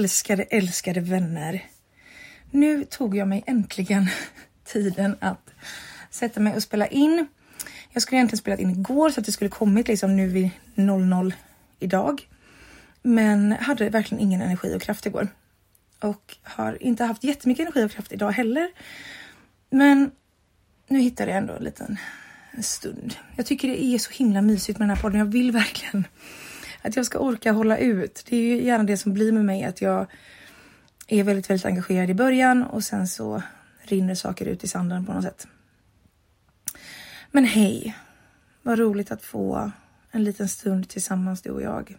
älskade, älskade vänner. Nu tog jag mig äntligen tiden att sätta mig och spela in. Jag skulle egentligen spelat in igår så att det skulle kommit liksom nu vid 00 idag. Men hade verkligen ingen energi och kraft igår. Och har inte haft jättemycket energi och kraft idag heller. Men nu hittade jag ändå en liten stund. Jag tycker det är så himla mysigt med den här podden. Jag vill verkligen att jag ska orka hålla ut. Det är ju gärna det som blir med mig att jag är väldigt, väldigt engagerad i början och sen så rinner saker ut i sanden på något sätt. Men hej, vad roligt att få en liten stund tillsammans du och jag.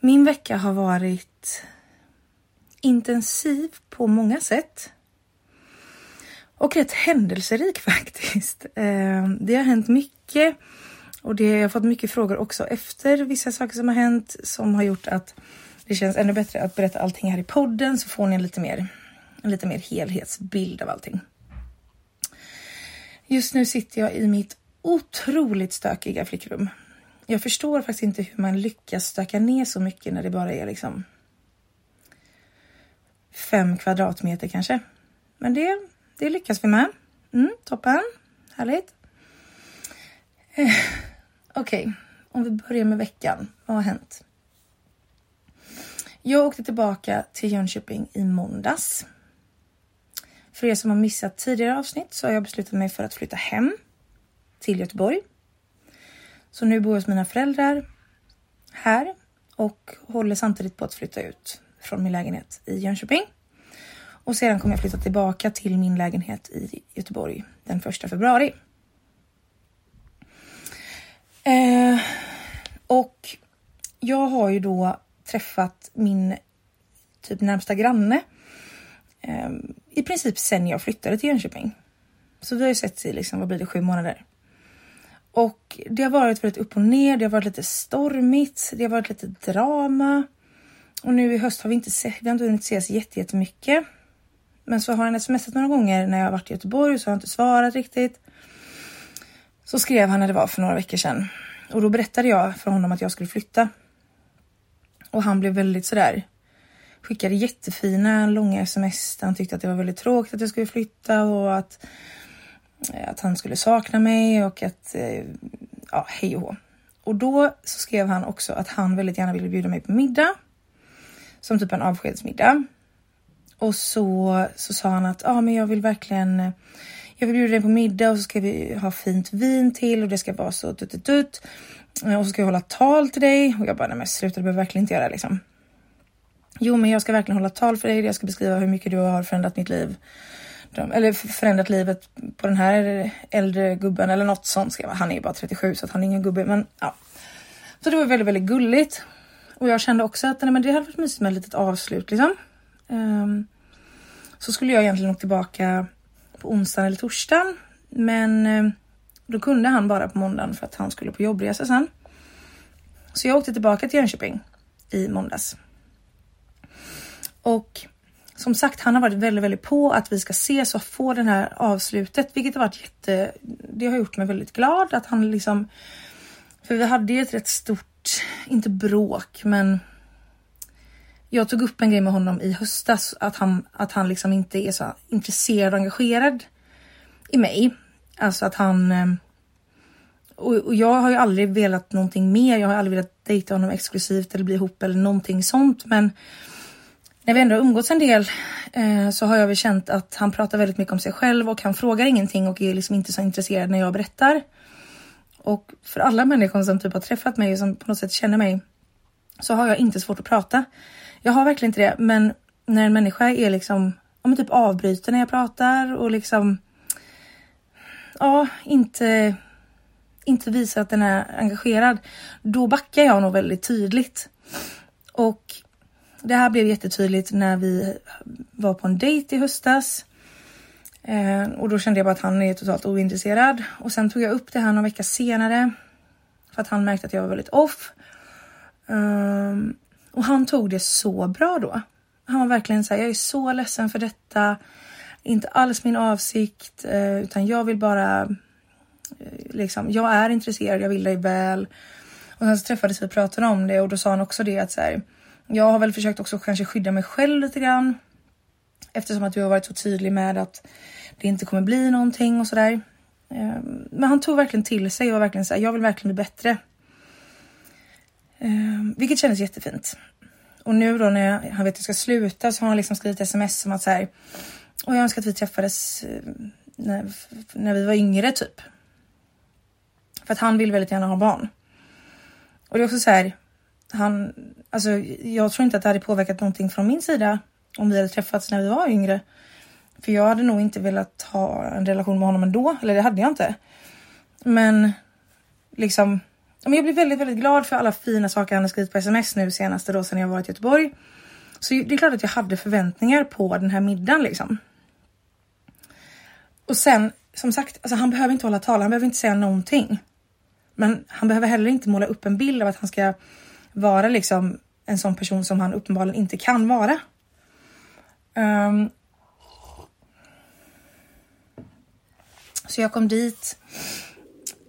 Min vecka har varit intensiv på många sätt. Och rätt händelserik faktiskt. Eh, det har hänt mycket och det, jag har fått mycket frågor också efter vissa saker som har hänt som har gjort att det känns ännu bättre att berätta allting här i podden så får ni en lite mer, en lite mer helhetsbild av allting. Just nu sitter jag i mitt otroligt stökiga flickrum. Jag förstår faktiskt inte hur man lyckas stöka ner så mycket när det bara är liksom fem kvadratmeter kanske. Men det, det lyckas vi med. Mm, toppen, härligt. Eh, Okej, okay. om vi börjar med veckan. Vad har hänt? Jag åkte tillbaka till Jönköping i måndags. För er som har missat tidigare avsnitt så har jag beslutat mig för att flytta hem till Göteborg. Så nu bor jag hos mina föräldrar här och håller samtidigt på att flytta ut från min lägenhet i Jönköping. Och sedan kommer jag flytta tillbaka till min lägenhet i Göteborg den 1 februari. Eh, och jag har ju då träffat min typ närmsta granne eh, i princip sen jag flyttade till Jönköping. Så vi har ju sett i liksom, vad blir det, sju månader. Och det har varit väldigt upp och ner. Det har varit lite stormigt. Det har varit lite drama. Och nu i höst har vi inte sett, vi har inte hunnit ses jättemycket. Men så har han smsat några gånger när jag har varit i Göteborg så har jag inte svarat riktigt. Så skrev han när det var för några veckor sedan och då berättade jag för honom att jag skulle flytta. Och han blev väldigt sådär skickade jättefina långa sms där han tyckte att det var väldigt tråkigt att jag skulle flytta och att, eh, att han skulle sakna mig och att eh, ja, hej och hå. Och då så skrev han också att han väldigt gärna ville bjuda mig på middag. Som typ en avskedsmiddag. Och så, så sa han att ja, men jag vill verkligen jag vill bjuda dig på middag och så ska vi ha fint vin till och det ska vara så tut, tut, eh, Och så ska jag hålla tal till dig och jag bara nej men sluta det behöver verkligen inte göra liksom. Jo men jag ska verkligen hålla tal för dig. Jag ska beskriva hur mycket du har förändrat mitt liv. eller förändrat livet på den här äldre gubben eller något sånt. Ska jag, han är ju bara 37 så att han är ingen gubbe men ja. Så det var väldigt, väldigt gulligt. Och jag kände också att nej, men det hade varit mysigt med ett litet avslut liksom. Um, så skulle jag egentligen åka tillbaka på onsdagen eller torsdagen. Men eh, då kunde han bara på måndagen för att han skulle på jobbresa sen. Så jag åkte tillbaka till Jönköping i måndags. Och som sagt, han har varit väldigt, väldigt på att vi ska ses och få det här avslutet, vilket har varit jätte. Det har gjort mig väldigt glad att han liksom. För vi hade ju ett rätt stort, inte bråk, men jag tog upp en grej med honom i höstas att han, att han liksom inte är så intresserad och engagerad i mig. Alltså att han... Ehm, och, och, jag har ju aldrig velat någonting mer. Jag har aldrig velat dejta honom exklusivt eller bli ihop eller någonting sånt. Men när vi ändå har umgåtts en del eh, så har jag väl känt att han pratar väldigt mycket om sig själv och han frågar ingenting och är liksom inte så intresserad när jag berättar. Och för alla människor som typ har träffat mig och som på något sätt känner mig så har jag inte svårt att prata. Jag har verkligen inte det, men när en människa är liksom, om typ avbryter när jag pratar och liksom, ja, inte, inte visar att den är engagerad, då backar jag nog väldigt tydligt. Och det här blev jättetydligt när vi var på en dejt i höstas. Eh, och då kände jag bara att han är totalt ointresserad. Och sen tog jag upp det här någon vecka senare. För att han märkte att jag var väldigt off. Um, och han tog det så bra då. Han var verkligen så här, jag är så ledsen för detta. Inte alls min avsikt, eh, utan jag vill bara eh, liksom, jag är intresserad, jag vill dig väl. Och sen så träffades vi och pratade om det och då sa han också det att så här, Jag har väl försökt också kanske skydda mig själv lite grann. Eftersom att du har varit så tydlig med att det inte kommer bli någonting och sådär. Ehm, men han tog verkligen till sig och var verkligen såhär, jag vill verkligen bli bättre. Eh, vilket kändes jättefint. Och nu då när han vet att jag ska sluta så har han liksom skrivit sms som att så här, och jag önskar att vi träffades eh, när, när vi var yngre typ. För att han vill väldigt gärna ha barn. Och det är också så här, han, alltså jag tror inte att det hade påverkat någonting från min sida om vi hade träffats när vi var yngre. För jag hade nog inte velat ha en relation med honom ändå, eller det hade jag inte. Men liksom, jag blir väldigt, väldigt glad för alla fina saker han har skrivit på sms nu senaste då sen jag varit i Göteborg. Så det är klart att jag hade förväntningar på den här middagen liksom. Och sen som sagt, alltså han behöver inte hålla tal, han behöver inte säga någonting. Men han behöver heller inte måla upp en bild av att han ska vara liksom en sån person som han uppenbarligen inte kan vara. Um, så jag kom dit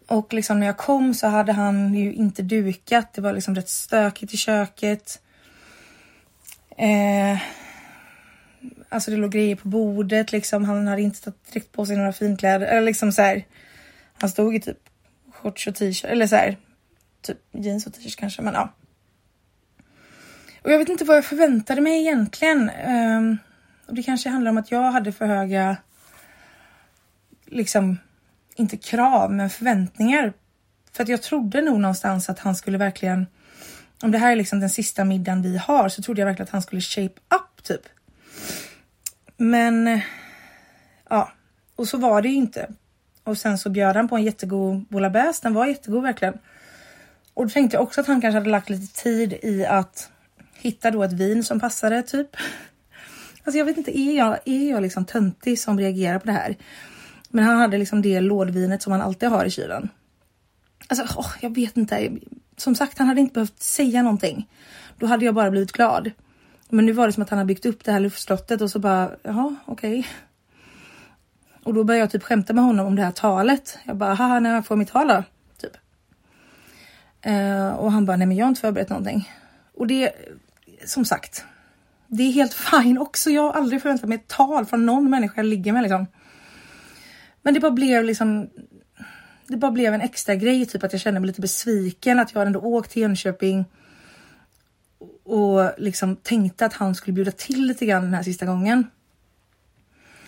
och liksom när jag kom så hade han ju inte dukat. Det var liksom rätt stökigt i köket. Eh, alltså det låg grejer på bordet liksom. Han hade inte direkt på sig några finkläder eller liksom så här. Han stod i typ shorts och t-shirt eller så här. Typ jeans och t-shirt kanske, men ja. Och jag vet inte vad jag förväntade mig egentligen. Eh, och det kanske handlar om att jag hade för höga, liksom, inte krav, men förväntningar. För att jag trodde nog någonstans att han skulle verkligen, om det här är liksom den sista middagen vi har, så trodde jag verkligen att han skulle shape up typ. Men eh, ja, och så var det ju inte. Och sen så bjöd han på en jättegod bouillabaisse. Den var jättegod verkligen. Och då tänkte jag också att han kanske hade lagt lite tid i att hitta då ett vin som passade typ. Alltså jag vet inte, är jag, är jag liksom töntig som reagerar på det här? Men han hade liksom det lådvinet som han alltid har i kylen. Alltså åh, jag vet inte. Som sagt, han hade inte behövt säga någonting. Då hade jag bara blivit glad. Men nu var det som att han har byggt upp det här luftslottet och så bara, jaha, okej. Okay. Och då började jag typ skämta med honom om det här talet. Jag bara, haha, när jag får mitt tal då? Typ. Uh, och han bara, nej men jag har inte förberett någonting. Och det, som sagt, det är helt fine också. Jag har aldrig förväntat mig ett tal från någon människa jag ligger med liksom. Men det bara blev liksom. Det bara blev en extra grej, typ att jag kände mig lite besviken att jag ändå åkt till Jönköping. Och liksom tänkte att han skulle bjuda till lite grann den här sista gången.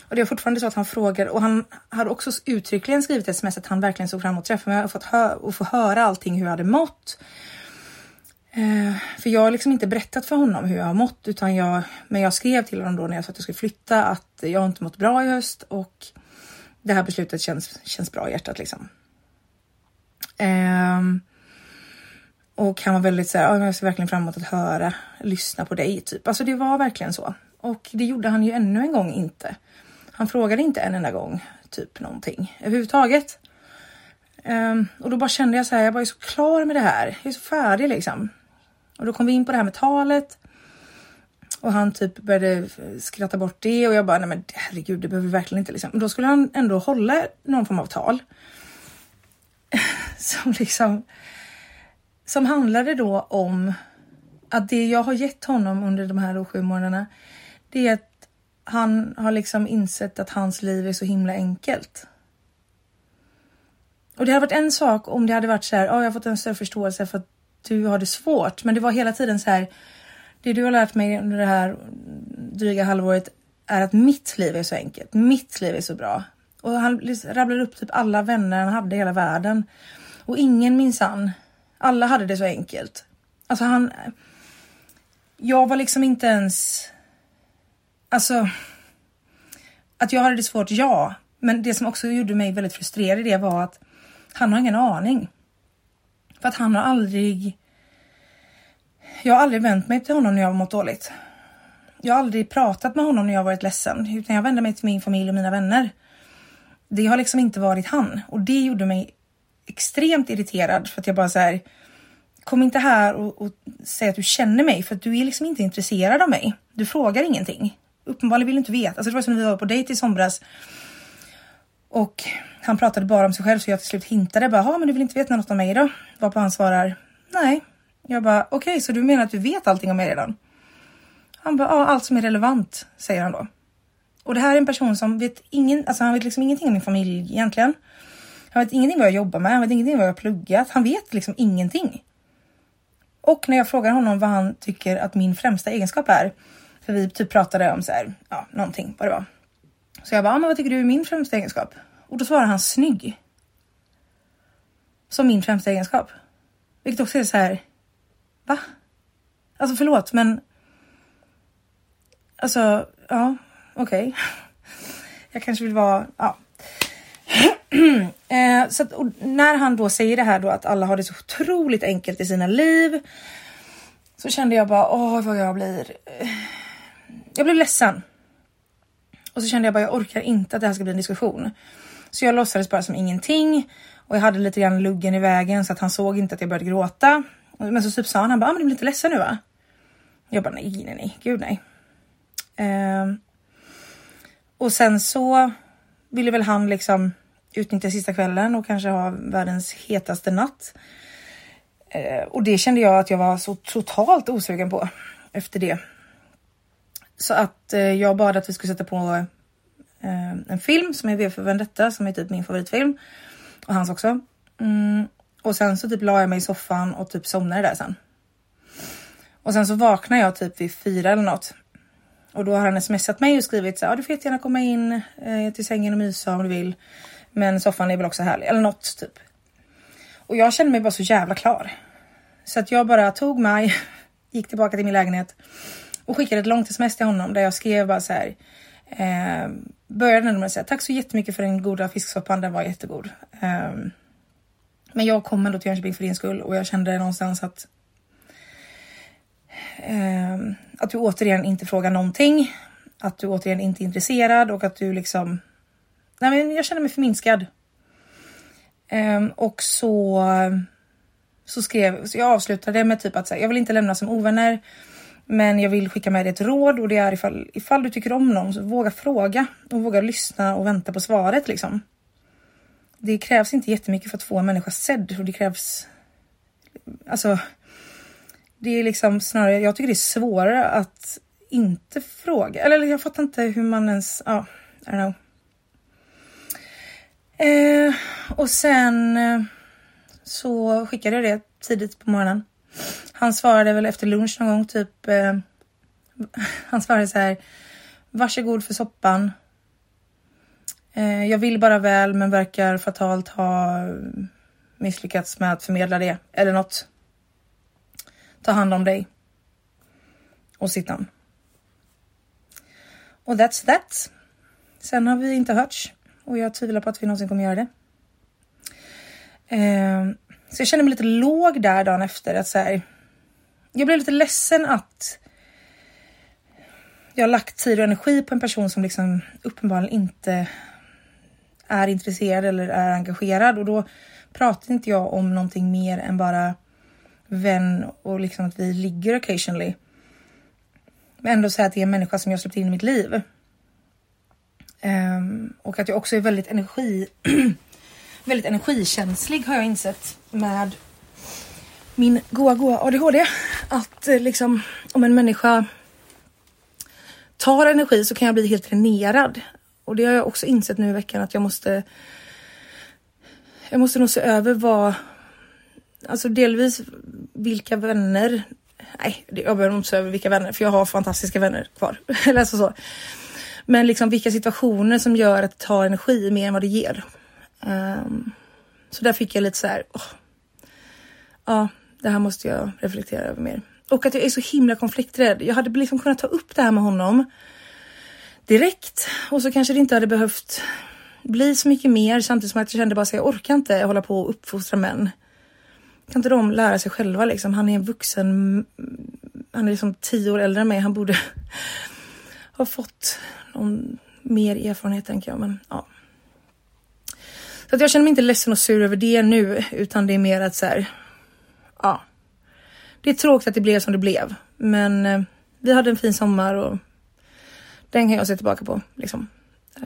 Och det är fortfarande så att han frågar och han hade också uttryckligen skrivit ett sms att han verkligen såg fram emot träffen mig och fått hö och få höra allting hur jag hade mått. Eh, för jag har liksom inte berättat för honom hur jag har mått utan jag, men jag skrev till honom då när jag sa att jag skulle flytta att jag inte mått bra i höst och det här beslutet känns, känns bra i hjärtat liksom. Eh, och han var väldigt så här, jag ser verkligen fram emot att höra, lyssna på dig typ. Alltså det var verkligen så. Och det gjorde han ju ännu en gång inte. Han frågade inte en enda gång typ någonting överhuvudtaget. Um, och då bara kände jag så här, jag var ju så klar med det här. Jag är så färdig liksom. Och då kom vi in på det här med talet. Och han typ började skratta bort det och jag bara, nej men herregud, det behöver vi verkligen inte liksom. Men då skulle han ändå hålla någon form av tal. som liksom, som handlade då om att det jag har gett honom under de här sju månaderna, det är att han har liksom insett att hans liv är så himla enkelt. Och det hade varit en sak om det hade varit så här, ja, oh, jag har fått en större förståelse för att du har det svårt, men det var hela tiden så här. Det du har lärt mig under det här dryga halvåret är att mitt liv är så enkelt. Mitt liv är så bra. Och han rabblade upp typ alla vänner han hade i hela världen. Och ingen minsann. Alla hade det så enkelt. Alltså han... Jag var liksom inte ens... Alltså... Att jag hade det svårt, ja. Men det som också gjorde mig väldigt frustrerad i det var att han har ingen aning. För att han har aldrig... Jag har aldrig vänt mig till honom när jag har mått dåligt. Jag har aldrig pratat med honom när jag varit ledsen, utan jag vände mig till min familj och mina vänner. Det har liksom inte varit han och det gjorde mig extremt irriterad för att jag bara så här. Kom inte här och, och säg att du känner mig för att du är liksom inte intresserad av mig. Du frågar ingenting. Uppenbarligen vill du inte veta. Alltså det var som när vi var på dejt i somras. Och han pratade bara om sig själv så jag till slut hintade bara, men du vill inte veta något om mig då? Varpå han svarar, nej, jag bara, okej, okay, så du menar att du vet allting om mig redan? Han bara, ja, allt som är relevant, säger han då. Och det här är en person som vet ingen, alltså han vet liksom ingenting om min familj egentligen. Han vet ingenting vad jag jobbar med, han vet ingenting vad jag har pluggat. Han vet liksom ingenting. Och när jag frågar honom vad han tycker att min främsta egenskap är, för vi typ pratade om så här, ja, någonting vad det var. Så jag bara, men vad tycker du är min främsta egenskap? Och då svarar han snygg. Som min främsta egenskap. Vilket också är så här, va? Alltså förlåt, men. Alltså, ja, okej. Okay. Jag kanske vill vara, ja. eh, så att, när han då säger det här då att alla har det så otroligt enkelt i sina liv. Så kände jag bara, åh vad jag blir. Jag blev ledsen. Och så kände jag bara, jag orkar inte att det här ska bli en diskussion. Så jag låtsades bara som ingenting och jag hade lite grann luggen i vägen så att han såg inte att jag började gråta. Men så typ sa han, han bara, ah, men du blir inte ledsen nu va? Jag bara, nej, nej, nej, gud nej. Eh, och sen så ville väl han liksom utnyttja sista kvällen och kanske ha världens hetaste natt. Eh, och det kände jag att jag var så totalt osugen på efter det. Så att eh, jag bad att vi skulle sätta på eh, en film som är V för Vendetta som är typ min favoritfilm. Och hans också. Mm. Och sen så typ la jag mig i soffan och typ somnade där sen. Och sen så vaknade jag typ vid fyra eller något. Och då har han smsat mig och skrivit så ja du får gärna komma in eh, till sängen och mysa om du vill. Men soffan är väl också härlig eller något typ. Och jag kände mig bara så jävla klar. Så att jag bara tog mig, gick tillbaka till min lägenhet och skickade ett långt sms till honom där jag skrev bara så här. Eh, började med att säga tack så jättemycket för den goda fisksoppan, den var jättegod. Eh, men jag kom ändå till Jönköping för din skull och jag kände någonstans att eh, att du återigen inte frågar någonting, att du återigen inte är intresserad och att du liksom. Nej, men jag känner mig förminskad. Eh, och så så skrev så jag avslutade med typ att säga, jag vill inte lämna som ovänner. Men jag vill skicka med dig ett råd och det är ifall, ifall du tycker om någon så våga fråga och våga lyssna och vänta på svaret liksom. Det krävs inte jättemycket för att få en människa sedd och det krävs. Alltså. Det är liksom snarare. Jag tycker det är svårare att inte fråga eller jag fattar inte hur man ens. Ja, I don't know. Eh, och sen eh, så skickade jag det tidigt på morgonen han svarade väl efter lunch någon gång typ. Eh, han svarade så här. Varsågod för soppan. Eh, jag vill bara väl men verkar fatalt ha misslyckats med att förmedla det eller något. Ta hand om dig. Och sitt namn. Och that's that. Sen har vi inte hörts och jag tvivlar på att vi någonsin kommer göra det. Eh, så jag känner mig lite låg där dagen efter att så här, jag blev lite ledsen att jag har lagt tid och energi på en person som liksom uppenbarligen inte är intresserad eller är engagerad och då pratar inte jag om någonting mer än bara vän och liksom att vi ligger occasionally. Men ändå säga att det är en människa som jag släppt in i mitt liv. Um, och att jag också är väldigt energi väldigt energikänslig har jag insett med min goa goa ADHD. Att eh, liksom om en människa tar energi så kan jag bli helt dränerad. Och det har jag också insett nu i veckan att jag måste. Jag måste nog se över vad, alltså delvis vilka vänner. Nej, jag behöver nog inte se över vilka vänner för jag har fantastiska vänner kvar. Eller alltså så. Men liksom vilka situationer som gör att det tar energi mer än vad det ger. Um, så där fick jag lite så här. Oh, ja, det här måste jag reflektera över mer. Och att jag är så himla konflikträdd. Jag hade liksom kunnat ta upp det här med honom direkt och så kanske det inte hade behövt bli så mycket mer samtidigt som att jag kände bara så jag orkar inte hålla på och uppfostra män. Kan inte de lära sig själva liksom? Han är en vuxen. Han är liksom tio år äldre än mig. Han borde ha fått någon mer erfarenhet tänker jag, men ja. Så att jag känner mig inte ledsen och sur över det nu, utan det är mer att så här, ja. Det är tråkigt att det blev som det blev, men eh, vi hade en fin sommar och den kan jag se tillbaka på liksom.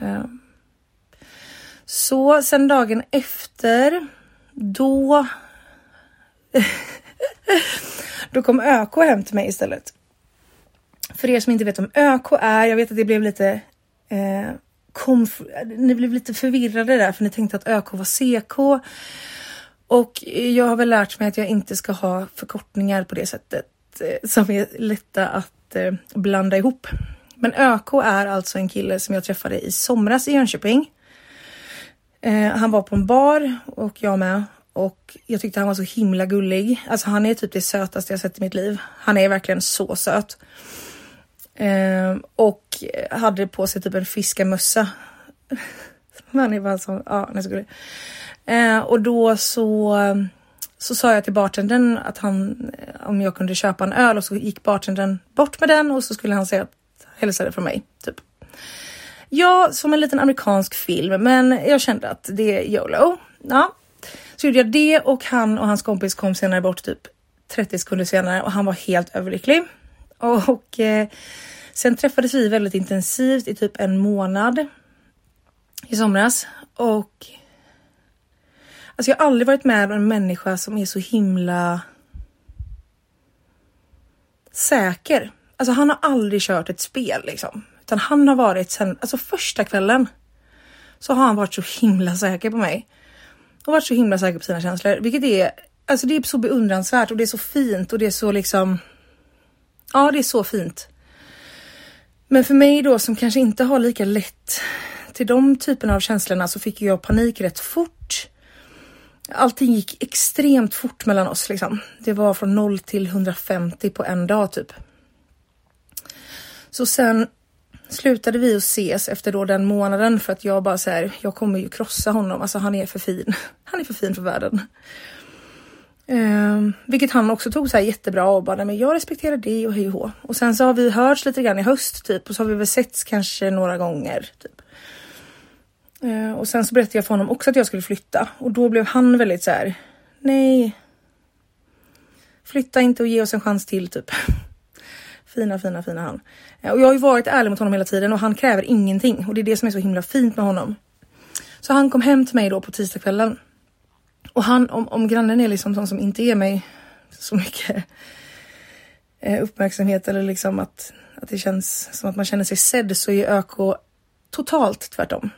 Ehm. Så sen dagen efter, då Då kom ÖK hem till mig istället. För er som inte vet om ÖK är, jag vet att det blev lite eh, ni blev lite förvirrade där för ni tänkte att ÖK var CK. Och jag har väl lärt mig att jag inte ska ha förkortningar på det sättet eh, som är lätta att eh, blanda ihop. Men ÖK är alltså en kille som jag träffade i somras i Jönköping. Eh, han var på en bar och jag med och jag tyckte han var så himla gullig. Alltså han är typ det sötaste jag sett i mitt liv. Han är verkligen så söt. Eh, och hade på sig typ en fiskarmössa. han är bara så, ja han är så gullig. Eh, och då så, så sa jag till bartendern att han, om jag kunde köpa en öl och så gick bartendern bort med den och så skulle han säga att hälsade från mig. Typ. Ja, som en liten amerikansk film, men jag kände att det är YOLO. Ja, så gjorde jag det och han och hans kompis kom senare bort typ 30 sekunder senare och han var helt överlycklig. Och eh, sen träffades vi väldigt intensivt i typ en månad i somras och alltså jag har aldrig varit med om en människa som är så himla säker. Alltså han har aldrig kört ett spel liksom, utan han har varit sen, alltså första kvällen så har han varit så himla säker på mig och varit så himla säker på sina känslor, vilket är alltså det är så beundransvärt och det är så fint och det är så liksom. Ja, det är så fint. Men för mig då som kanske inte har lika lätt till de typerna av känslorna så fick jag panik rätt fort. Allting gick extremt fort mellan oss liksom. Det var från 0 till 150 på en dag typ. Så sen slutade vi att ses efter då den månaden för att jag bara så här. jag kommer ju krossa honom. Alltså han är för fin. Han är för fin för världen. Eh, vilket han också tog så här jättebra och bara, men jag respekterar det och hej och Och sen så har vi hörts lite grann i höst typ och så har vi väl setts kanske några gånger. Typ. Eh, och sen så berättade jag för honom också att jag skulle flytta och då blev han väldigt så här, nej. Flytta inte och ge oss en chans till typ. Fina, fina, fina han. Eh, och jag har ju varit ärlig mot honom hela tiden och han kräver ingenting och det är det som är så himla fint med honom. Så han kom hem till mig då på tisdagskvällen. Och han, om, om grannen är liksom sån som inte ger mig så mycket eh, uppmärksamhet eller liksom att, att det känns som att man känner sig sedd så är ÖK totalt tvärtom.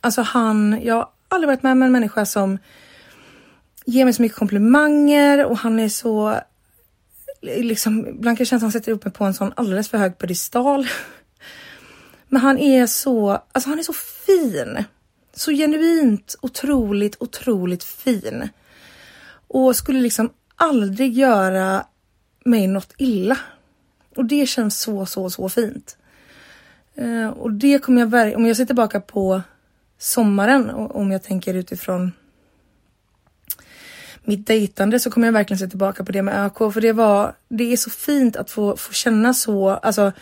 Alltså han, jag har aldrig varit med med en människa som ger mig så mycket komplimanger och han är så liksom, ibland kan det kännas som att han sätter upp mig på en sån alldeles för hög pedestal. Men han är så, alltså han är så fin. Så genuint otroligt, otroligt fin. Och skulle liksom aldrig göra mig något illa. Och det känns så, så, så fint. Eh, och det kommer jag verkligen, om jag ser tillbaka på sommaren och om jag tänker utifrån mitt dejtande så kommer jag verkligen se tillbaka på det med ÖK för det var, det är så fint att få, få känna så, alltså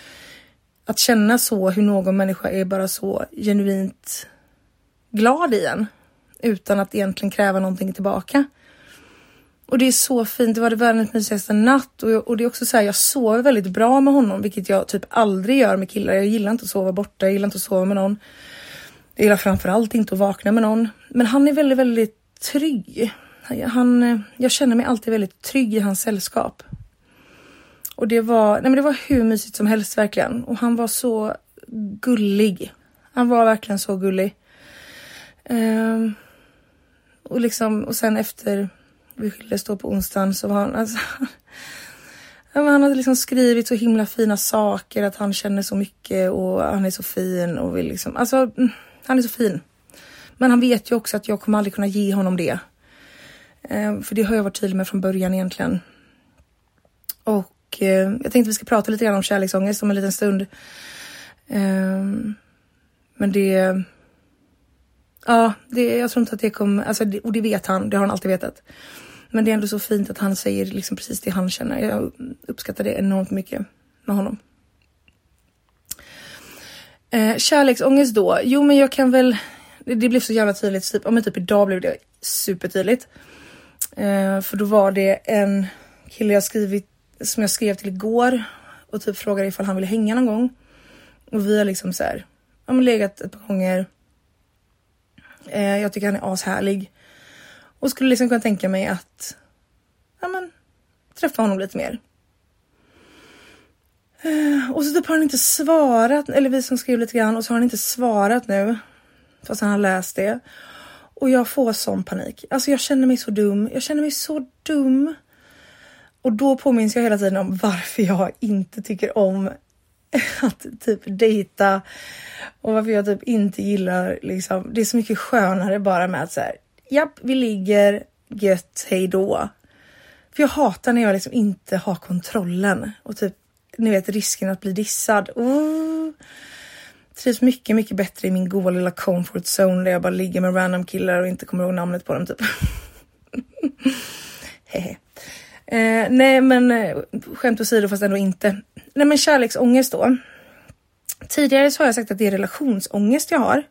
att känna så hur någon människa är bara så genuint glad i en utan att egentligen kräva någonting tillbaka. Och det är så fint. Det var det världens mysigaste natt och, jag, och det är också så här, jag sover väldigt bra med honom, vilket jag typ aldrig gör med killar. Jag gillar inte att sova borta. Jag gillar inte att sova med någon. Jag gillar framförallt inte att vakna med någon, men han är väldigt, väldigt trygg han, jag känner mig alltid väldigt trygg i hans sällskap. Och det var, nej men det var hur mysigt som helst verkligen. Och han var så gullig. Han var verkligen så gullig. Ehm, och liksom, och sen efter vi skildes då på onsdagen så var han alltså, Han hade liksom skrivit så himla fina saker, att han känner så mycket och han är så fin och vill liksom, alltså mm, han är så fin. Men han vet ju också att jag kommer aldrig kunna ge honom det. Eh, för det har jag varit tydlig med från början egentligen. Och eh, jag tänkte vi ska prata lite grann om kärleksångest om en liten stund. Ehm, men det... Ja, det, jag tror inte att det kommer... Alltså, och det vet han, det har han alltid vetat. Men det är ändå så fint att han säger liksom precis det han känner. Jag uppskattar det enormt mycket med honom. Eh, kärleksångest då? Jo, men jag kan väl... Det, det blev så jävla tydligt. Typ, men typ idag blev det supertydligt. Eh, för då var det en kille jag skrivit, som jag skrev till igår och typ frågade ifall han ville hänga någon gång. Och vi har liksom så här, ja men legat ett par gånger. Eh, jag tycker han är ashärlig. Och skulle liksom kunna tänka mig att, ja men, träffa honom lite mer. Eh, och så typ har han inte svarat, eller vi som skrev lite grann och så har han inte svarat nu. Fast han har läst det. Och jag får sån panik. Alltså jag känner mig så dum. Jag känner mig så dum. Och då påminns jag hela tiden om varför jag inte tycker om att typ dejta och varför jag typ inte gillar liksom. Det är så mycket skönare bara med att så här. Japp, vi ligger gött. Hej då. För jag hatar när jag liksom inte har kontrollen och typ ni vet risken att bli dissad. Oh. Trivs mycket, mycket bättre i min goa lilla comfort zone där jag bara ligger med random killar och inte kommer ihåg namnet på dem typ. Hehe. Eh, nej men eh, skämt åsido fast ändå inte. Nej men kärleksångest då. Tidigare så har jag sagt att det är relationsångest jag har.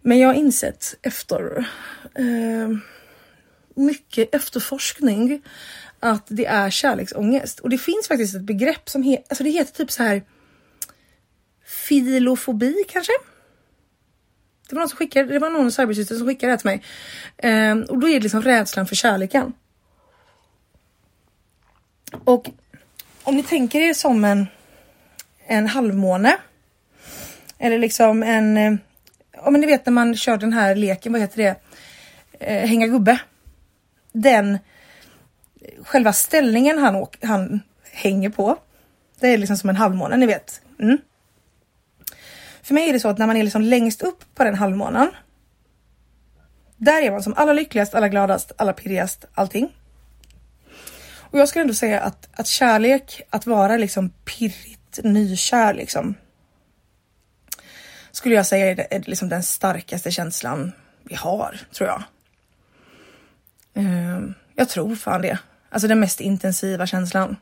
Men jag har insett efter eh, mycket efterforskning att det är kärleksångest. Och det finns faktiskt ett begrepp som he alltså det heter typ så här filofobi kanske? Det var någon som skickade, det var någon cybersyster som skickade det till mig. Ehm, och då är det liksom rädslan för kärleken. Och om ni tänker er som en, en halvmåne. Eller liksom en, eh, ja men ni vet när man kör den här leken, vad heter det? Ehm, hänga gubbe. Den, eh, själva ställningen han, åker, han hänger på. Det är liksom som en halvmåne, ni vet. Mm. För mig är det så att när man är liksom längst upp på den halvmånen. Där är man som allra lyckligast, allra gladast, allra pirrigast, allting. Och jag skulle ändå säga att, att kärlek, att vara liksom pirrigt nykär liksom. Skulle jag säga är, är liksom den starkaste känslan vi har, tror jag. Uh, jag tror fan det. Alltså den mest intensiva känslan.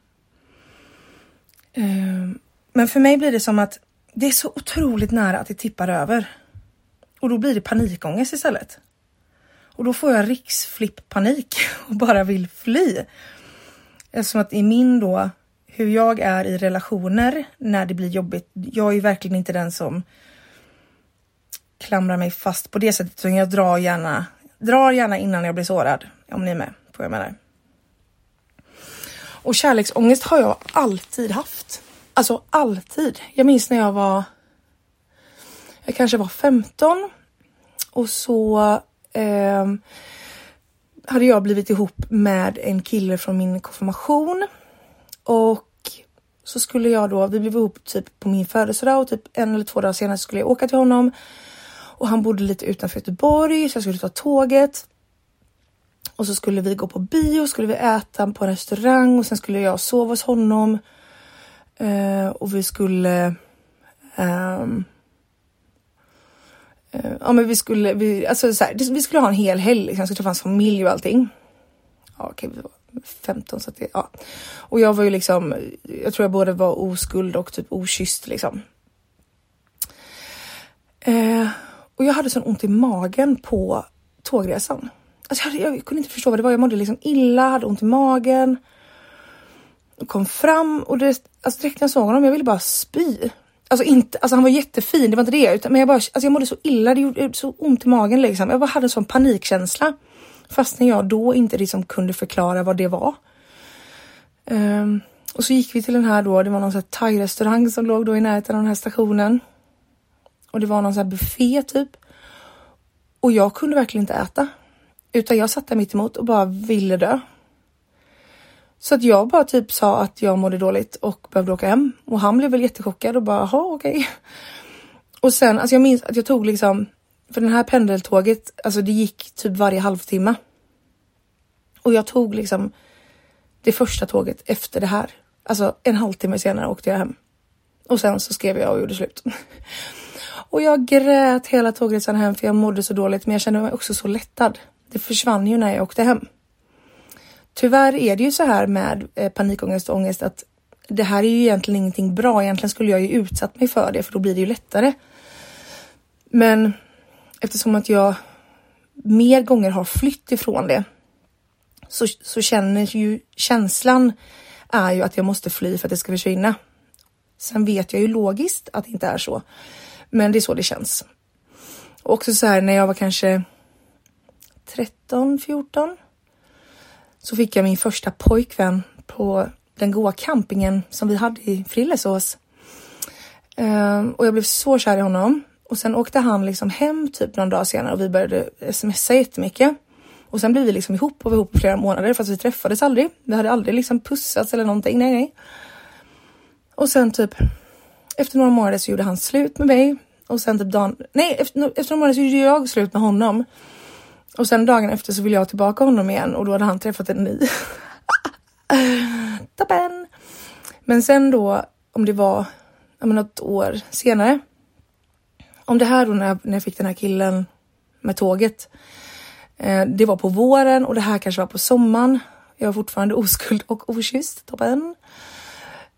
Uh, men för mig blir det som att det är så otroligt nära att det tippar över. Och då blir det panikångest istället. Och då får jag riksflipp-panik och bara vill fly. Eftersom att i min då, hur jag är i relationer när det blir jobbigt. Jag är verkligen inte den som klamrar mig fast på det sättet. Utan jag drar gärna, drar gärna innan jag blir sårad. Om ni är med på vad jag menar. Och kärleksångest har jag alltid haft. Alltså alltid. Jag minns när jag var, jag kanske var 15 och så eh, hade jag blivit ihop med en kille från min konfirmation och så skulle jag då, vi blev ihop typ på min födelsedag och typ en eller två dagar senare skulle jag åka till honom och han bodde lite utanför Göteborg så jag skulle ta tåget. Och så skulle vi gå på bio, skulle vi äta på en restaurang och sen skulle jag sova hos honom. Eh, och vi skulle Eh, eh, ja men vi skulle, vi, alltså så här, vi skulle ha en hel helg, liksom. jag skulle träffa hans familj och allting. Ja okej, vi var 15 så att det, ja. Och jag var ju liksom, jag tror jag både var oskuld och typ okysst liksom. Eh, och jag hade sån ont i magen på tågresan. Alltså jag, hade, jag kunde inte förstå vad det var. Jag mådde liksom illa, hade ont i magen kom fram och det, alltså direkt när jag såg honom, jag ville bara spy. Alltså inte, alltså han var jättefin, det var inte det, utan, men jag bara, alltså jag mådde så illa, det gjorde så ont i magen liksom. Jag bara hade en sån panikkänsla. Fastän jag då inte liksom kunde förklara vad det var. Um, och så gick vi till den här då, det var någon sån här thai-restaurang som låg då i närheten av den här stationen. Och det var någon sån här buffé typ. Och jag kunde verkligen inte äta. Utan jag satt där mitt emot och bara ville dö. Så att jag bara typ sa att jag mådde dåligt och behövde åka hem och han blev väl jättechockad och bara jaha okej. Okay. Och sen alltså jag minns att jag tog liksom för den här pendeltåget, alltså det gick typ varje halvtimme. Och jag tog liksom det första tåget efter det här. Alltså en halvtimme senare åkte jag hem. Och sen så skrev jag och gjorde slut. Och jag grät hela tågresan hem för jag mådde så dåligt men jag kände mig också så lättad. Det försvann ju när jag åkte hem. Tyvärr är det ju så här med eh, panikångest och ångest att det här är ju egentligen ingenting bra. Egentligen skulle jag ju utsatt mig för det för då blir det ju lättare. Men eftersom att jag mer gånger har flytt ifrån det så, så känner ju känslan är ju att jag måste fly för att det ska försvinna. Sen vet jag ju logiskt att det inte är så, men det är så det känns. Och också så här när jag var kanske 13, 14 så fick jag min första pojkvän på den goa campingen som vi hade i Frillesås. Ehm, och jag blev så kär i honom. Och sen åkte han liksom hem typ någon dag senare och vi började smsa jättemycket. Och sen blev vi liksom ihop och var ihop i flera månader fast vi träffades aldrig. Vi hade aldrig liksom pussats eller någonting, nej nej. Och sen typ efter några månader så gjorde han slut med mig. Och sen typ dagen, nej efter, efter några månader så gjorde jag slut med honom. Och sen dagen efter så ville jag tillbaka honom igen och då hade han träffat en ny. Toppen! Men sen då, om det var något år senare. Om det här då när jag, när jag fick den här killen med tåget. Eh, det var på våren och det här kanske var på sommaren. Jag var fortfarande oskuld och okysst. Toppen!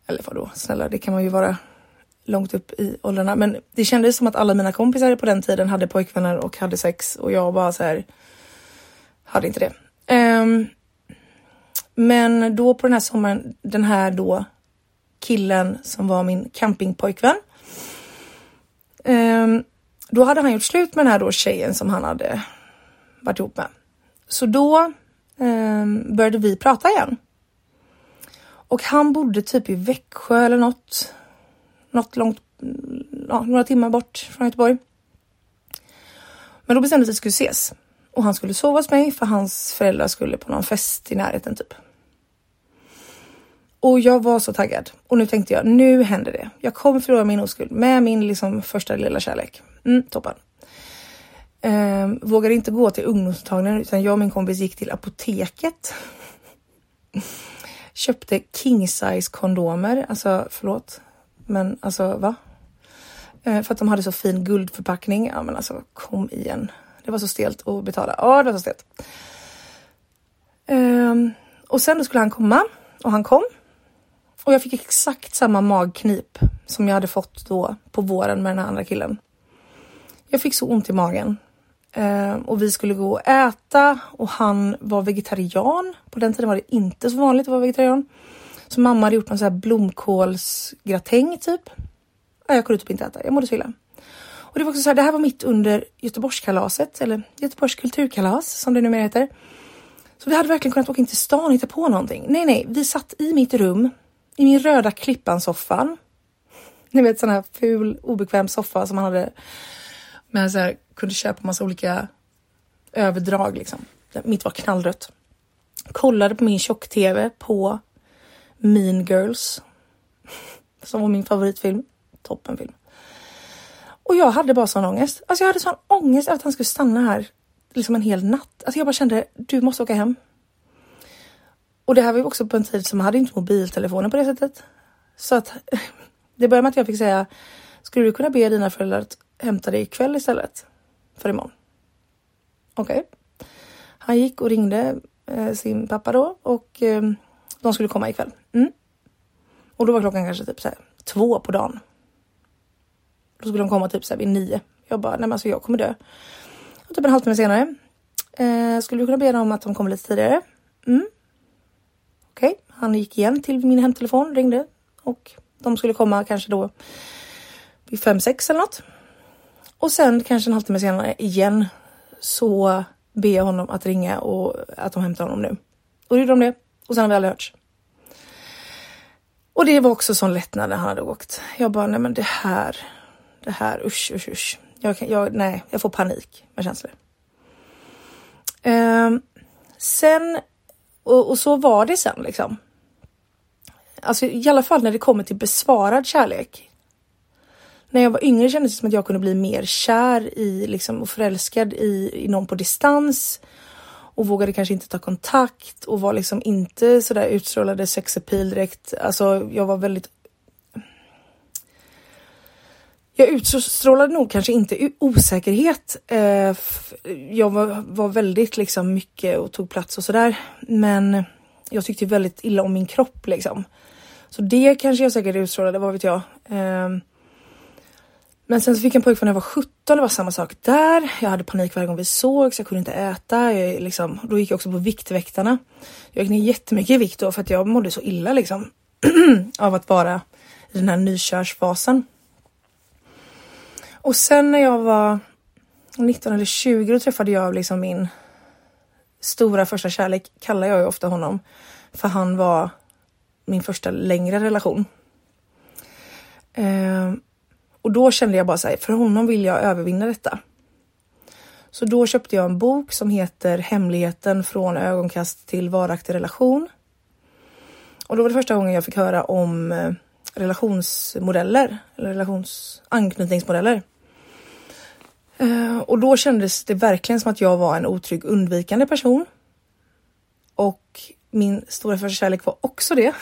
Eller vadå, snälla, det kan man ju vara långt upp i åldrarna. Men det kändes som att alla mina kompisar på den tiden hade pojkvänner och hade sex och jag bara så här hade inte det. Um, men då på den här sommaren, den här då killen som var min campingpojkvän. Um, då hade han gjort slut med den här då tjejen som han hade varit ihop med. Så då um, började vi prata igen. Och han bodde typ i Växjö eller något. Något långt, ja, några timmar bort från Göteborg. Men då bestämde vi att vi skulle ses och han skulle sova hos mig för hans föräldrar skulle på någon fest i närheten typ. Och jag var så taggad och nu tänkte jag nu händer det. Jag kommer förlora min oskuld med min liksom första lilla kärlek. Mm, toppen. Ehm, vågade inte gå till ungdomsmottagningen utan jag och min kompis gick till apoteket. Köpte king size kondomer, alltså förlåt, men alltså va? Eh, för att de hade så fin guldförpackning. Ja men alltså kom igen. Det var så stelt att betala. Ja, det var så stelt. Um, och sen då skulle han komma och han kom. Och jag fick exakt samma magknip som jag hade fått då på våren med den här andra killen. Jag fick så ont i magen um, och vi skulle gå och äta och han var vegetarian. På den tiden var det inte så vanligt att vara vegetarian. Så mamma hade gjort någon så här blomkålsgratäng typ. Jag kunde typ inte äta, jag mådde så illa. Och det var också så här, det här var mitt under Göteborgskalaset eller Göteborgs kulturkalas som det numera heter. Så vi hade verkligen kunnat åka in till stan och hitta på någonting. Nej, nej, vi satt i mitt rum i min röda klippan-soffan. Ni vet sån här ful obekväm soffa som man hade med så här, kunde köpa massa olika överdrag liksom. Mitt var knallrött. Kollade på min tjock-tv på Mean Girls. Som var min favoritfilm. Toppenfilm. Och jag hade bara sån ångest. Alltså jag hade sån ångest att han skulle stanna här liksom en hel natt. Alltså jag bara kände, du måste åka hem. Och det här var ju också på en tid som man hade inte mobiltelefoner på det sättet. Så att det började med att jag fick säga, skulle du kunna be dina föräldrar att hämta dig ikväll istället? För imorgon. Okej. Okay. Han gick och ringde eh, sin pappa då och eh, de skulle komma ikväll. Mm. Och då var klockan kanske typ så här, två på dagen. Då skulle de komma typ så här vid nio. Jag bara, nej men alltså jag kommer dö. Och typ en halvtimme senare. Eh, skulle du kunna be dem att de kommer lite tidigare? Mm. Okej, okay. han gick igen till min hemtelefon, ringde och de skulle komma kanske då vid fem, sex eller något. Och sen kanske en halvtimme senare igen så ber jag honom att ringa och att de hämtar honom nu. Och då gjorde de det och sen har vi aldrig hörts. Och det var också sån lättnad när han hade åkt. Jag bara, nej men det här, det här, usch, usch, usch. Jag, jag, nej, jag får panik med känslor. Um, sen, och, och, så var det sen liksom. Alltså i alla fall när det kommer till besvarad kärlek. När jag var yngre kändes det som att jag kunde bli mer kär i liksom, och förälskad i, i någon på distans och vågade kanske inte ta kontakt och var liksom inte sådär utstrålade sex appeal direkt. Alltså jag var väldigt jag utstrålade nog kanske inte osäkerhet. Eh, jag var, var väldigt liksom mycket och tog plats och sådär. Men jag tyckte väldigt illa om min kropp liksom. Så det kanske jag säkert utstrålade, vad vet jag. Ehm, men sen så fick jag en pojkvän när jag var 17, det var samma sak där. Jag hade panik varje gång vi sågs, jag kunde inte äta. Jag, liksom, då gick jag också på Viktväktarna. Jag gick ner jättemycket i vikt då för att jag mådde så illa liksom. av att vara i den här nykörsfasen. Och sen när jag var 19 eller 20 då träffade jag liksom min stora första kärlek, kallar jag ju ofta honom. För han var min första längre relation. Eh, och då kände jag bara så här, för honom vill jag övervinna detta. Så då köpte jag en bok som heter Hemligheten från ögonkast till varaktig relation. Och då var det första gången jag fick höra om eh, relationsmodeller eller relationsanknytningsmodeller. Eh, och då kändes det verkligen som att jag var en otrygg undvikande person. Och min stora första kärlek var också det.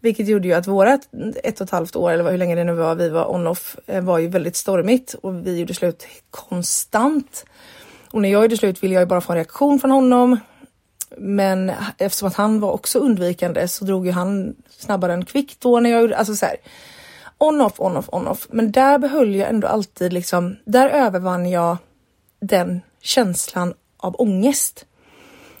Vilket gjorde ju att våra ett och ett halvt år, eller hur länge det nu var, vi var on-off, eh, var ju väldigt stormigt och vi gjorde slut konstant. Och när jag gjorde slut ville jag ju bara få en reaktion från honom. Men eftersom att han var också undvikande så drog ju han snabbare än kvickt då när jag gjorde, alltså så här, on-off, on-off, on-off. Men där behöll jag ändå alltid liksom, där övervann jag den känslan av ångest.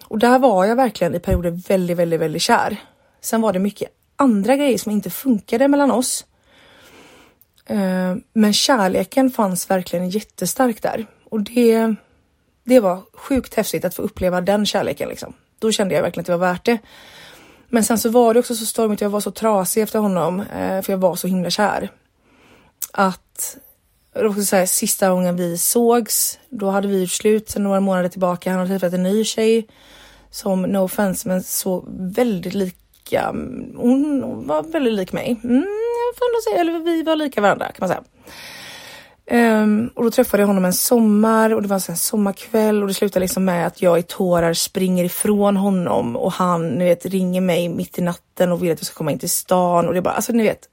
Och där var jag verkligen i perioder väldigt, väldigt, väldigt kär. Sen var det mycket andra grejer som inte funkade mellan oss. Eh, men kärleken fanns verkligen jättestark där och det, det var sjukt häftigt att få uppleva den kärleken. Liksom. Då kände jag verkligen att det var värt det. Men sen så var det också så stormigt. Jag var så trasig efter honom eh, för jag var så himla kär. Att jag så här, sista gången vi sågs, då hade vi gjort slut sedan några månader tillbaka. Han hade träffat en ny tjej som, no offense, men såg väldigt lik lika. Hon var väldigt lik mig. Mm, jag får ändå säga, eller vi var lika varandra kan man säga. Um, och då träffade jag honom en sommar och det var alltså en sommarkväll och det slutade liksom med att jag i tårar springer ifrån honom och han ni vet ringer mig mitt i natten och vill att jag ska komma in till stan och det är bara alltså ni vet.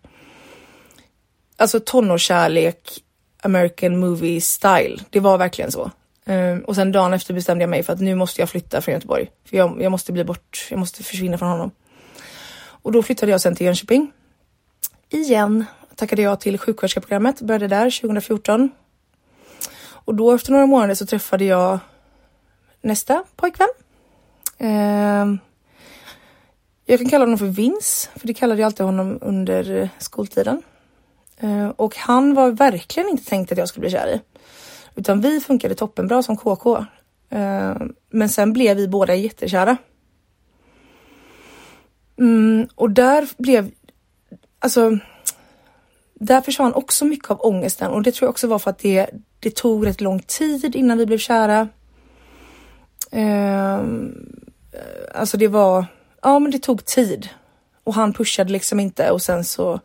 Alltså tonårskärlek, American movie style. Det var verkligen så. Um, och sen dagen efter bestämde jag mig för att nu måste jag flytta från Göteborg. För jag, jag måste bli bort, jag måste försvinna från honom. Och då flyttade jag sen till Jönköping. Igen tackade jag till sjuksköterskeprogrammet, började där 2014. Och då efter några månader så träffade jag nästa pojkvän. Eh, jag kan kalla honom för Vince, för det kallade jag alltid honom under skoltiden. Eh, och han var verkligen inte tänkt att jag skulle bli kär i. Utan vi funkade toppenbra som KK. Eh, men sen blev vi båda jättekära. Mm, och där blev, alltså, där försvann också mycket av ångesten. Och det tror jag också var för att det, det tog rätt lång tid innan vi blev kära. Eh, alltså det var, ja men det tog tid. Och han pushade liksom inte. Och sen så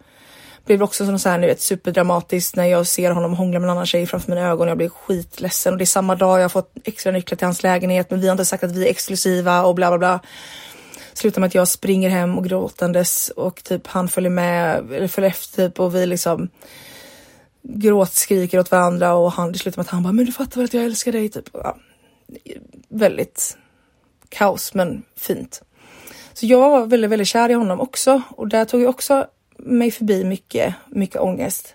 blev det också så här, nu vet, superdramatiskt när jag ser honom hångla med en annan tjej framför mina ögon. Jag blir skitledsen. Och det är samma dag jag har fått extra nycklar till hans lägenhet. Men vi har inte sagt att vi är exklusiva och bla bla bla slutar med att jag springer hem och gråtandes och typ han följer med eller följer efter typ och vi liksom gråtskriker åt varandra och han det slutar med att han bara men du fattar väl att jag älskar dig typ. Ja, väldigt kaos men fint. Så jag var väldigt, väldigt kär i honom också och där tog jag också mig förbi mycket, mycket ångest.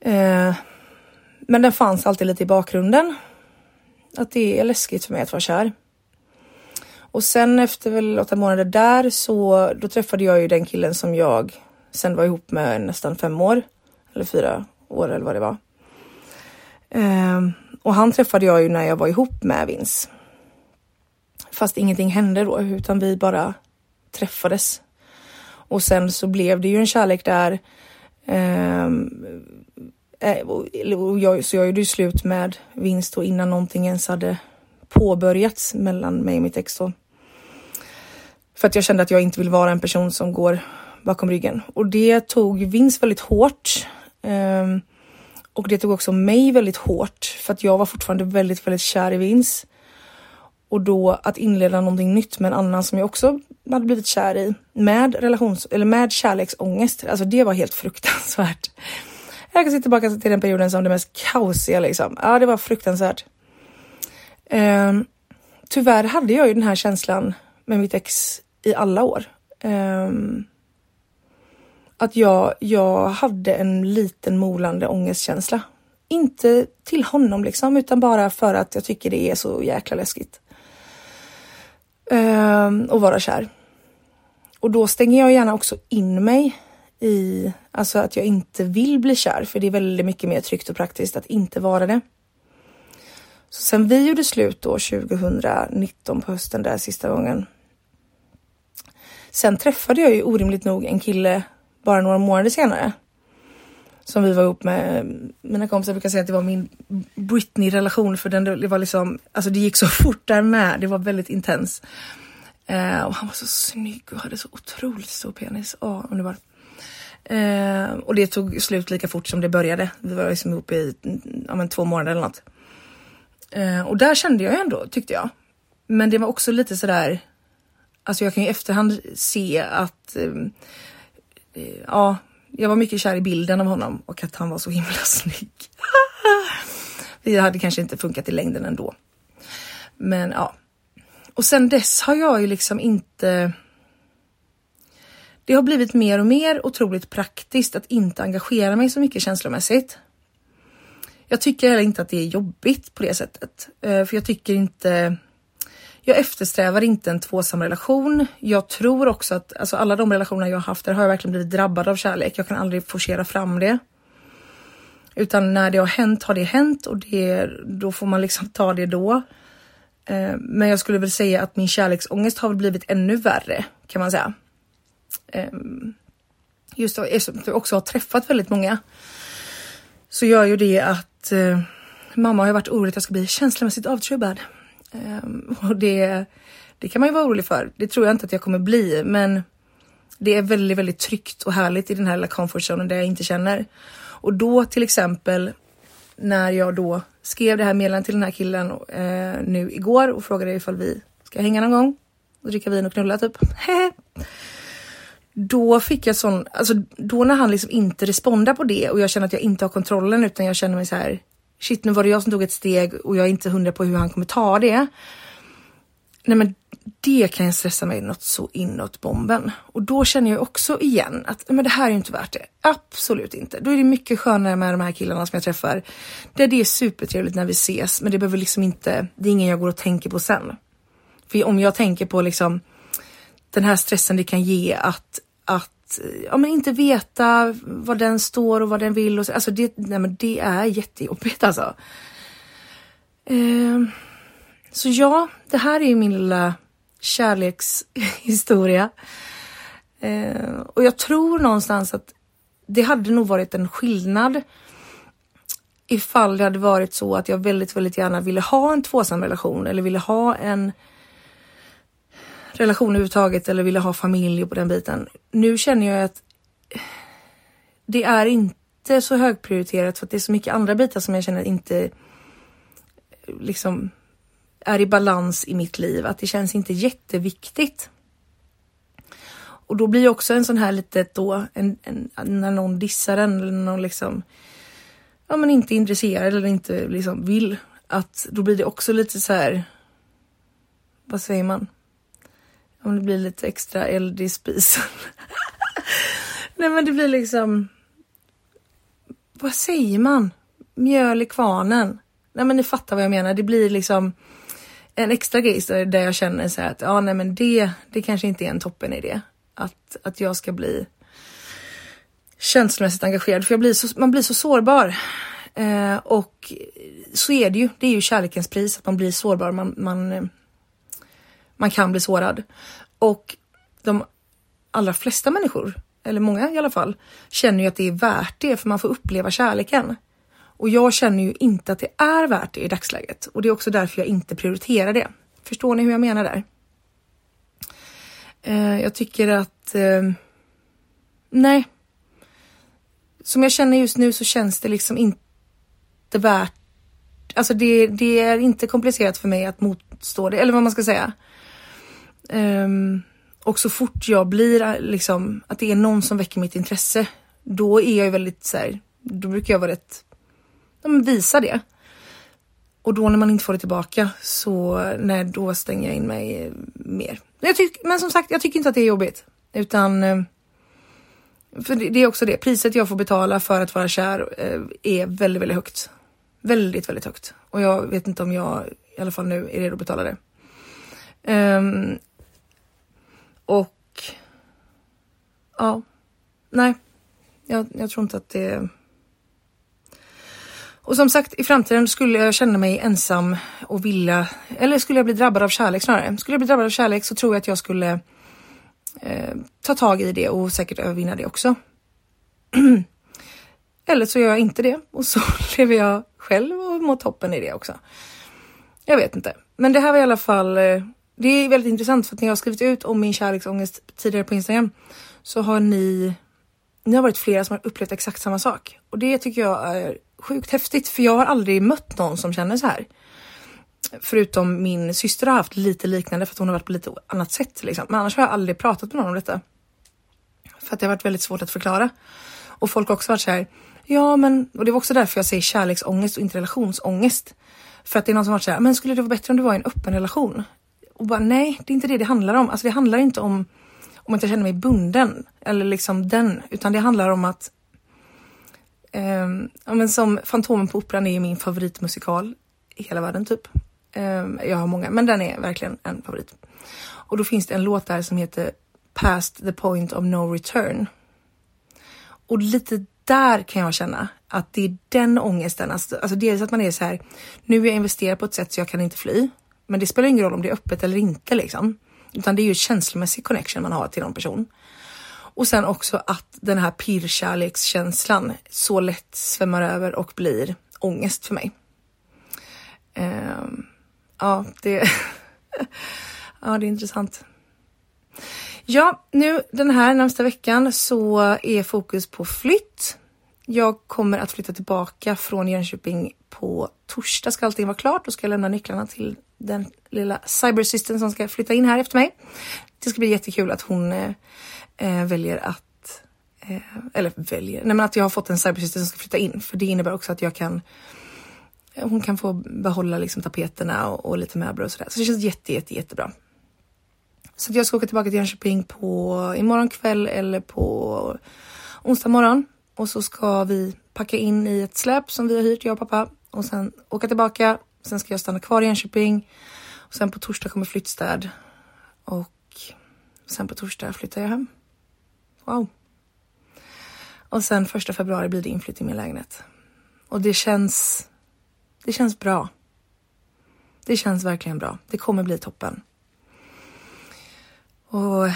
Eh, men den fanns alltid lite i bakgrunden. Att det är läskigt för mig att vara kär. Och sen efter väl åtta månader där så då träffade jag ju den killen som jag sen var ihop med nästan fem år eller fyra år eller vad det var. Ehm, och han träffade jag ju när jag var ihop med Vince. Fast ingenting hände då utan vi bara träffades. Och sen så blev det ju en kärlek där. Ehm, eh, och jag, så jag gjorde ju slut med Vince då innan någonting ens hade påbörjats mellan mig och mitt ex då. För att jag kände att jag inte vill vara en person som går bakom ryggen och det tog Vince väldigt hårt. Um, och det tog också mig väldigt hårt för att jag var fortfarande väldigt, väldigt kär i Vince. Och då att inleda någonting nytt med en annan som jag också hade blivit kär i med relations eller med kärleksångest. Alltså det var helt fruktansvärt. Jag kan se tillbaka till den perioden som det mest kaosiga liksom. Ja, det var fruktansvärt. Eh, tyvärr hade jag ju den här känslan med mitt ex i alla år. Eh, att jag, jag hade en liten molande ångestkänsla. Inte till honom liksom, utan bara för att jag tycker det är så jäkla läskigt. Eh, att vara kär. Och då stänger jag gärna också in mig i, alltså att jag inte vill bli kär, för det är väldigt mycket mer tryggt och praktiskt att inte vara det. Så sen vi gjorde slut då 2019 på hösten där sista gången Sen träffade jag ju orimligt nog en kille bara några månader senare. Som vi var ihop med. Mina kompisar brukar säga att det var min Britney-relation för den, det var liksom, alltså det gick så fort där med. Det var väldigt intens. Eh, och han var så snygg och hade så otroligt stor penis. Åh, underbar. Eh, och det tog slut lika fort som det började. Vi var liksom ihop i ja, men två månader eller något. Eh, och där kände jag ändå, tyckte jag. Men det var också lite sådär, alltså jag kan ju i efterhand se att eh, eh ja, jag var mycket kär i bilden av honom och att han var så himla snygg. Det hade kanske inte funkat i längden ändå. Men ja. Och sen dess har jag ju liksom inte det har blivit mer och mer otroligt praktiskt att inte engagera mig så mycket känslomässigt. Jag tycker heller inte att det är jobbigt på det sättet, eh, för jag tycker inte jag eftersträvar inte en tvåsam relation. Jag tror också att alltså alla de relationer jag har haft där har jag verkligen blivit drabbad av kärlek. Jag kan aldrig forcera fram det. Utan när det har hänt har det hänt och det, då får man liksom ta det då. Eh, men jag skulle väl säga att min kärleksångest har blivit ännu värre kan man säga. Eh, just då, eftersom jag också har träffat väldigt många så gör ju det att eh, mamma har varit orolig att jag ska bli känslomässigt avtrubbad. Eh, och det, det kan man ju vara orolig för. Det tror jag inte att jag kommer bli, men det är väldigt, väldigt tryggt och härligt i den här lilla comfort zonen där jag inte känner. Och då till exempel när jag då skrev det här meddelandet till den här killen eh, nu igår och frågade ifall vi ska hänga någon gång och dricka vin och knulla typ. då fick jag sån, alltså då när han liksom inte respondar på det och jag känner att jag inte har kontrollen utan jag känner mig så här shit nu var det jag som tog ett steg och jag är inte hundra på hur han kommer ta det. Nej men det kan jag stressa mig något så inåt bomben. Och då känner jag också igen att men det här är inte värt det. Absolut inte. Då är det mycket skönare med de här killarna som jag träffar. Där det är supertrevligt när vi ses men det behöver liksom inte, det är ingen jag går och tänker på sen. För om jag tänker på liksom den här stressen det kan ge att, att ja, men inte veta vad den står och vad den vill. Och så. Alltså det, nej, men det är jättejobbigt alltså. Eh, så ja, det här är min lilla kärlekshistoria. Eh, och jag tror någonstans att det hade nog varit en skillnad ifall det hade varit så att jag väldigt, väldigt gärna ville ha en tvåsam relation eller ville ha en relation överhuvudtaget eller ville ha familj på den biten. Nu känner jag att det är inte så högprioriterat för att det är så mycket andra bitar som jag känner inte liksom är i balans i mitt liv, att det känns inte jätteviktigt. Och då blir också en sån här litet då, en, en, när någon dissar en eller någon liksom, ja men inte intresserad eller inte liksom vill, att då blir det också lite så här, vad säger man? Om det blir lite extra eld i spisen. Nej men det blir liksom... Vad säger man? Mjöl i kvarnen. Nej men ni fattar vad jag menar. Det blir liksom en extra grej där jag känner så att ja nej men det, det kanske inte är en toppen idé. Att, att jag ska bli känslomässigt engagerad för jag blir så, man blir så sårbar. Eh, och så är det ju. Det är ju kärlekens pris att man blir sårbar. Man, man, eh, man kan bli sårad. Och de allra flesta människor, eller många i alla fall, känner ju att det är värt det för man får uppleva kärleken. Och jag känner ju inte att det är värt det i dagsläget och det är också därför jag inte prioriterar det. Förstår ni hur jag menar där? Eh, jag tycker att eh, nej. Som jag känner just nu så känns det liksom inte värt. Alltså det, det är inte komplicerat för mig att motstå det eller vad man ska säga. Um, och så fort jag blir eh, liksom att det är någon som väcker mitt intresse, då är jag väldigt så här, då brukar jag vara rätt, ja, men visa det. Och då när man inte får det tillbaka så nej, då stänger jag in mig eh, mer. Jag tyck, men som sagt, jag tycker inte att det är jobbigt utan eh, för det är också det priset jag får betala för att vara kär är väldigt, väldigt högt. Väldigt, väldigt högt och jag vet inte om jag i alla fall nu är redo att betala det. Um, och ja, nej, jag, jag tror inte att det och som sagt, i framtiden skulle jag känna mig ensam och vilja, eller skulle jag bli drabbad av kärlek snarare. Skulle jag bli drabbad av kärlek så tror jag att jag skulle eh, ta tag i det och säkert övervinna det också. Eller så gör jag inte det och så lever jag själv och mår toppen i det också. Jag vet inte, men det här var i alla fall. Eh, det är väldigt intressant för att när jag har skrivit ut om min kärleksångest tidigare på Instagram så har ni. Ni har varit flera som har upplevt exakt samma sak och det tycker jag är sjukt häftigt för jag har aldrig mött någon som känner så här. Förutom min syster har haft lite liknande för att hon har varit på lite annat sätt liksom. Men annars har jag aldrig pratat med någon om detta. För att det har varit väldigt svårt att förklara. Och folk har också varit så här. Ja, men och det var också därför jag säger kärleksångest och inte relationsångest. För att det är någon som varit så här. Men skulle det vara bättre om du var i en öppen relation? Och bara nej, det är inte det det handlar om. Alltså det handlar inte om om att jag känner mig bunden eller liksom den, utan det handlar om att Um, ja, men som Fantomen på Operan är ju min favoritmusikal i hela världen typ. Um, jag har många, men den är verkligen en favorit. Och då finns det en låt där som heter Past the point of no return. Och lite där kan jag känna att det är den ångesten, alltså, alltså dels att man är så här, nu är jag investerad på ett sätt så jag kan inte fly. Men det spelar ingen roll om det är öppet eller inte liksom. Utan det är ju känslomässig connection man har till någon person. Och sen också att den här pirrkärlekskänslan så lätt svämmar över och blir ångest för mig. Um, ja, det, ja, det är intressant. Ja, nu den här närmsta veckan så är fokus på flytt. Jag kommer att flytta tillbaka från Jönköping på torsdag ska allting vara klart. Då ska jag lämna nycklarna till den lilla cybersystern som ska flytta in här efter mig. Det ska bli jättekul att hon eh, eh väljer att, eh, eller väljer, nej men att jag har fått en cybersyster som ska flytta in. För det innebär också att jag kan, hon kan få behålla liksom tapeterna och, och lite möbler och sådär. Så det känns jätte, jätte, jättebra. Så jag ska åka tillbaka till Jönköping på imorgon kväll eller på onsdag morgon. Och så ska vi packa in i ett släp som vi har hyrt, jag och pappa. Och sen åka tillbaka. Sen ska jag stanna kvar i Jönköping. Och sen på torsdag kommer flyttstäd. Och sen på torsdag flyttar jag hem. Wow. Och sen första februari blir det inflytt i min lägenhet. Och det känns, det känns bra. Det känns verkligen bra. Det kommer bli toppen. Och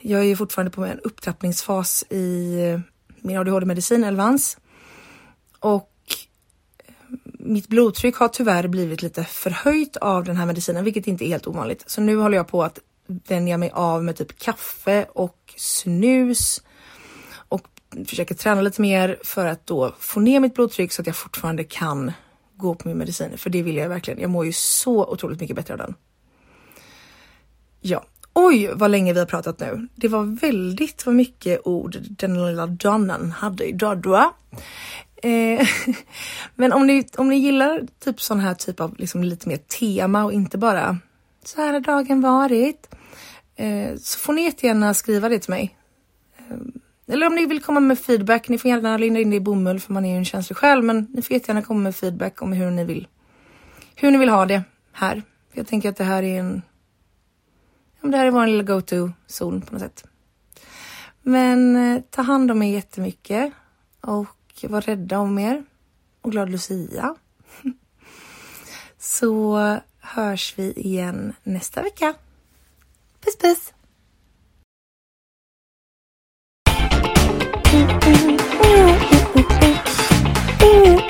jag är ju fortfarande på en upptrappningsfas i min ADHD-medicin, Elvans. Och eh, mitt blodtryck har tyvärr blivit lite förhöjt av den här medicinen, vilket inte är helt ovanligt. Så nu håller jag på att vänja mig av med typ kaffe och snus och försöker träna lite mer för att då få ner mitt blodtryck så att jag fortfarande kan gå på min medicin. För det vill jag verkligen. Jag mår ju så otroligt mycket bättre av den. Ja, oj vad länge vi har pratat nu. Det var väldigt vad mycket ord den lilla Donnan hade idag. Eh, men om ni, om ni gillar typ sån här typ av liksom lite mer tema och inte bara så här har dagen varit. Eh, så får ni jättegärna skriva det till mig. Eh, eller om ni vill komma med feedback, ni får gärna linda in det i bomull för man är ju en känslig själ, men ni får jättegärna komma med feedback om hur ni vill. Hur ni vill ha det här. Jag tänker att det här är en det här är vår lilla go-to-zon på något sätt. Men eh, ta hand om er jättemycket och var rädda om er. Och glad Lucia! Så hörs vi igen nästa vecka. Puss puss! Mm, mm,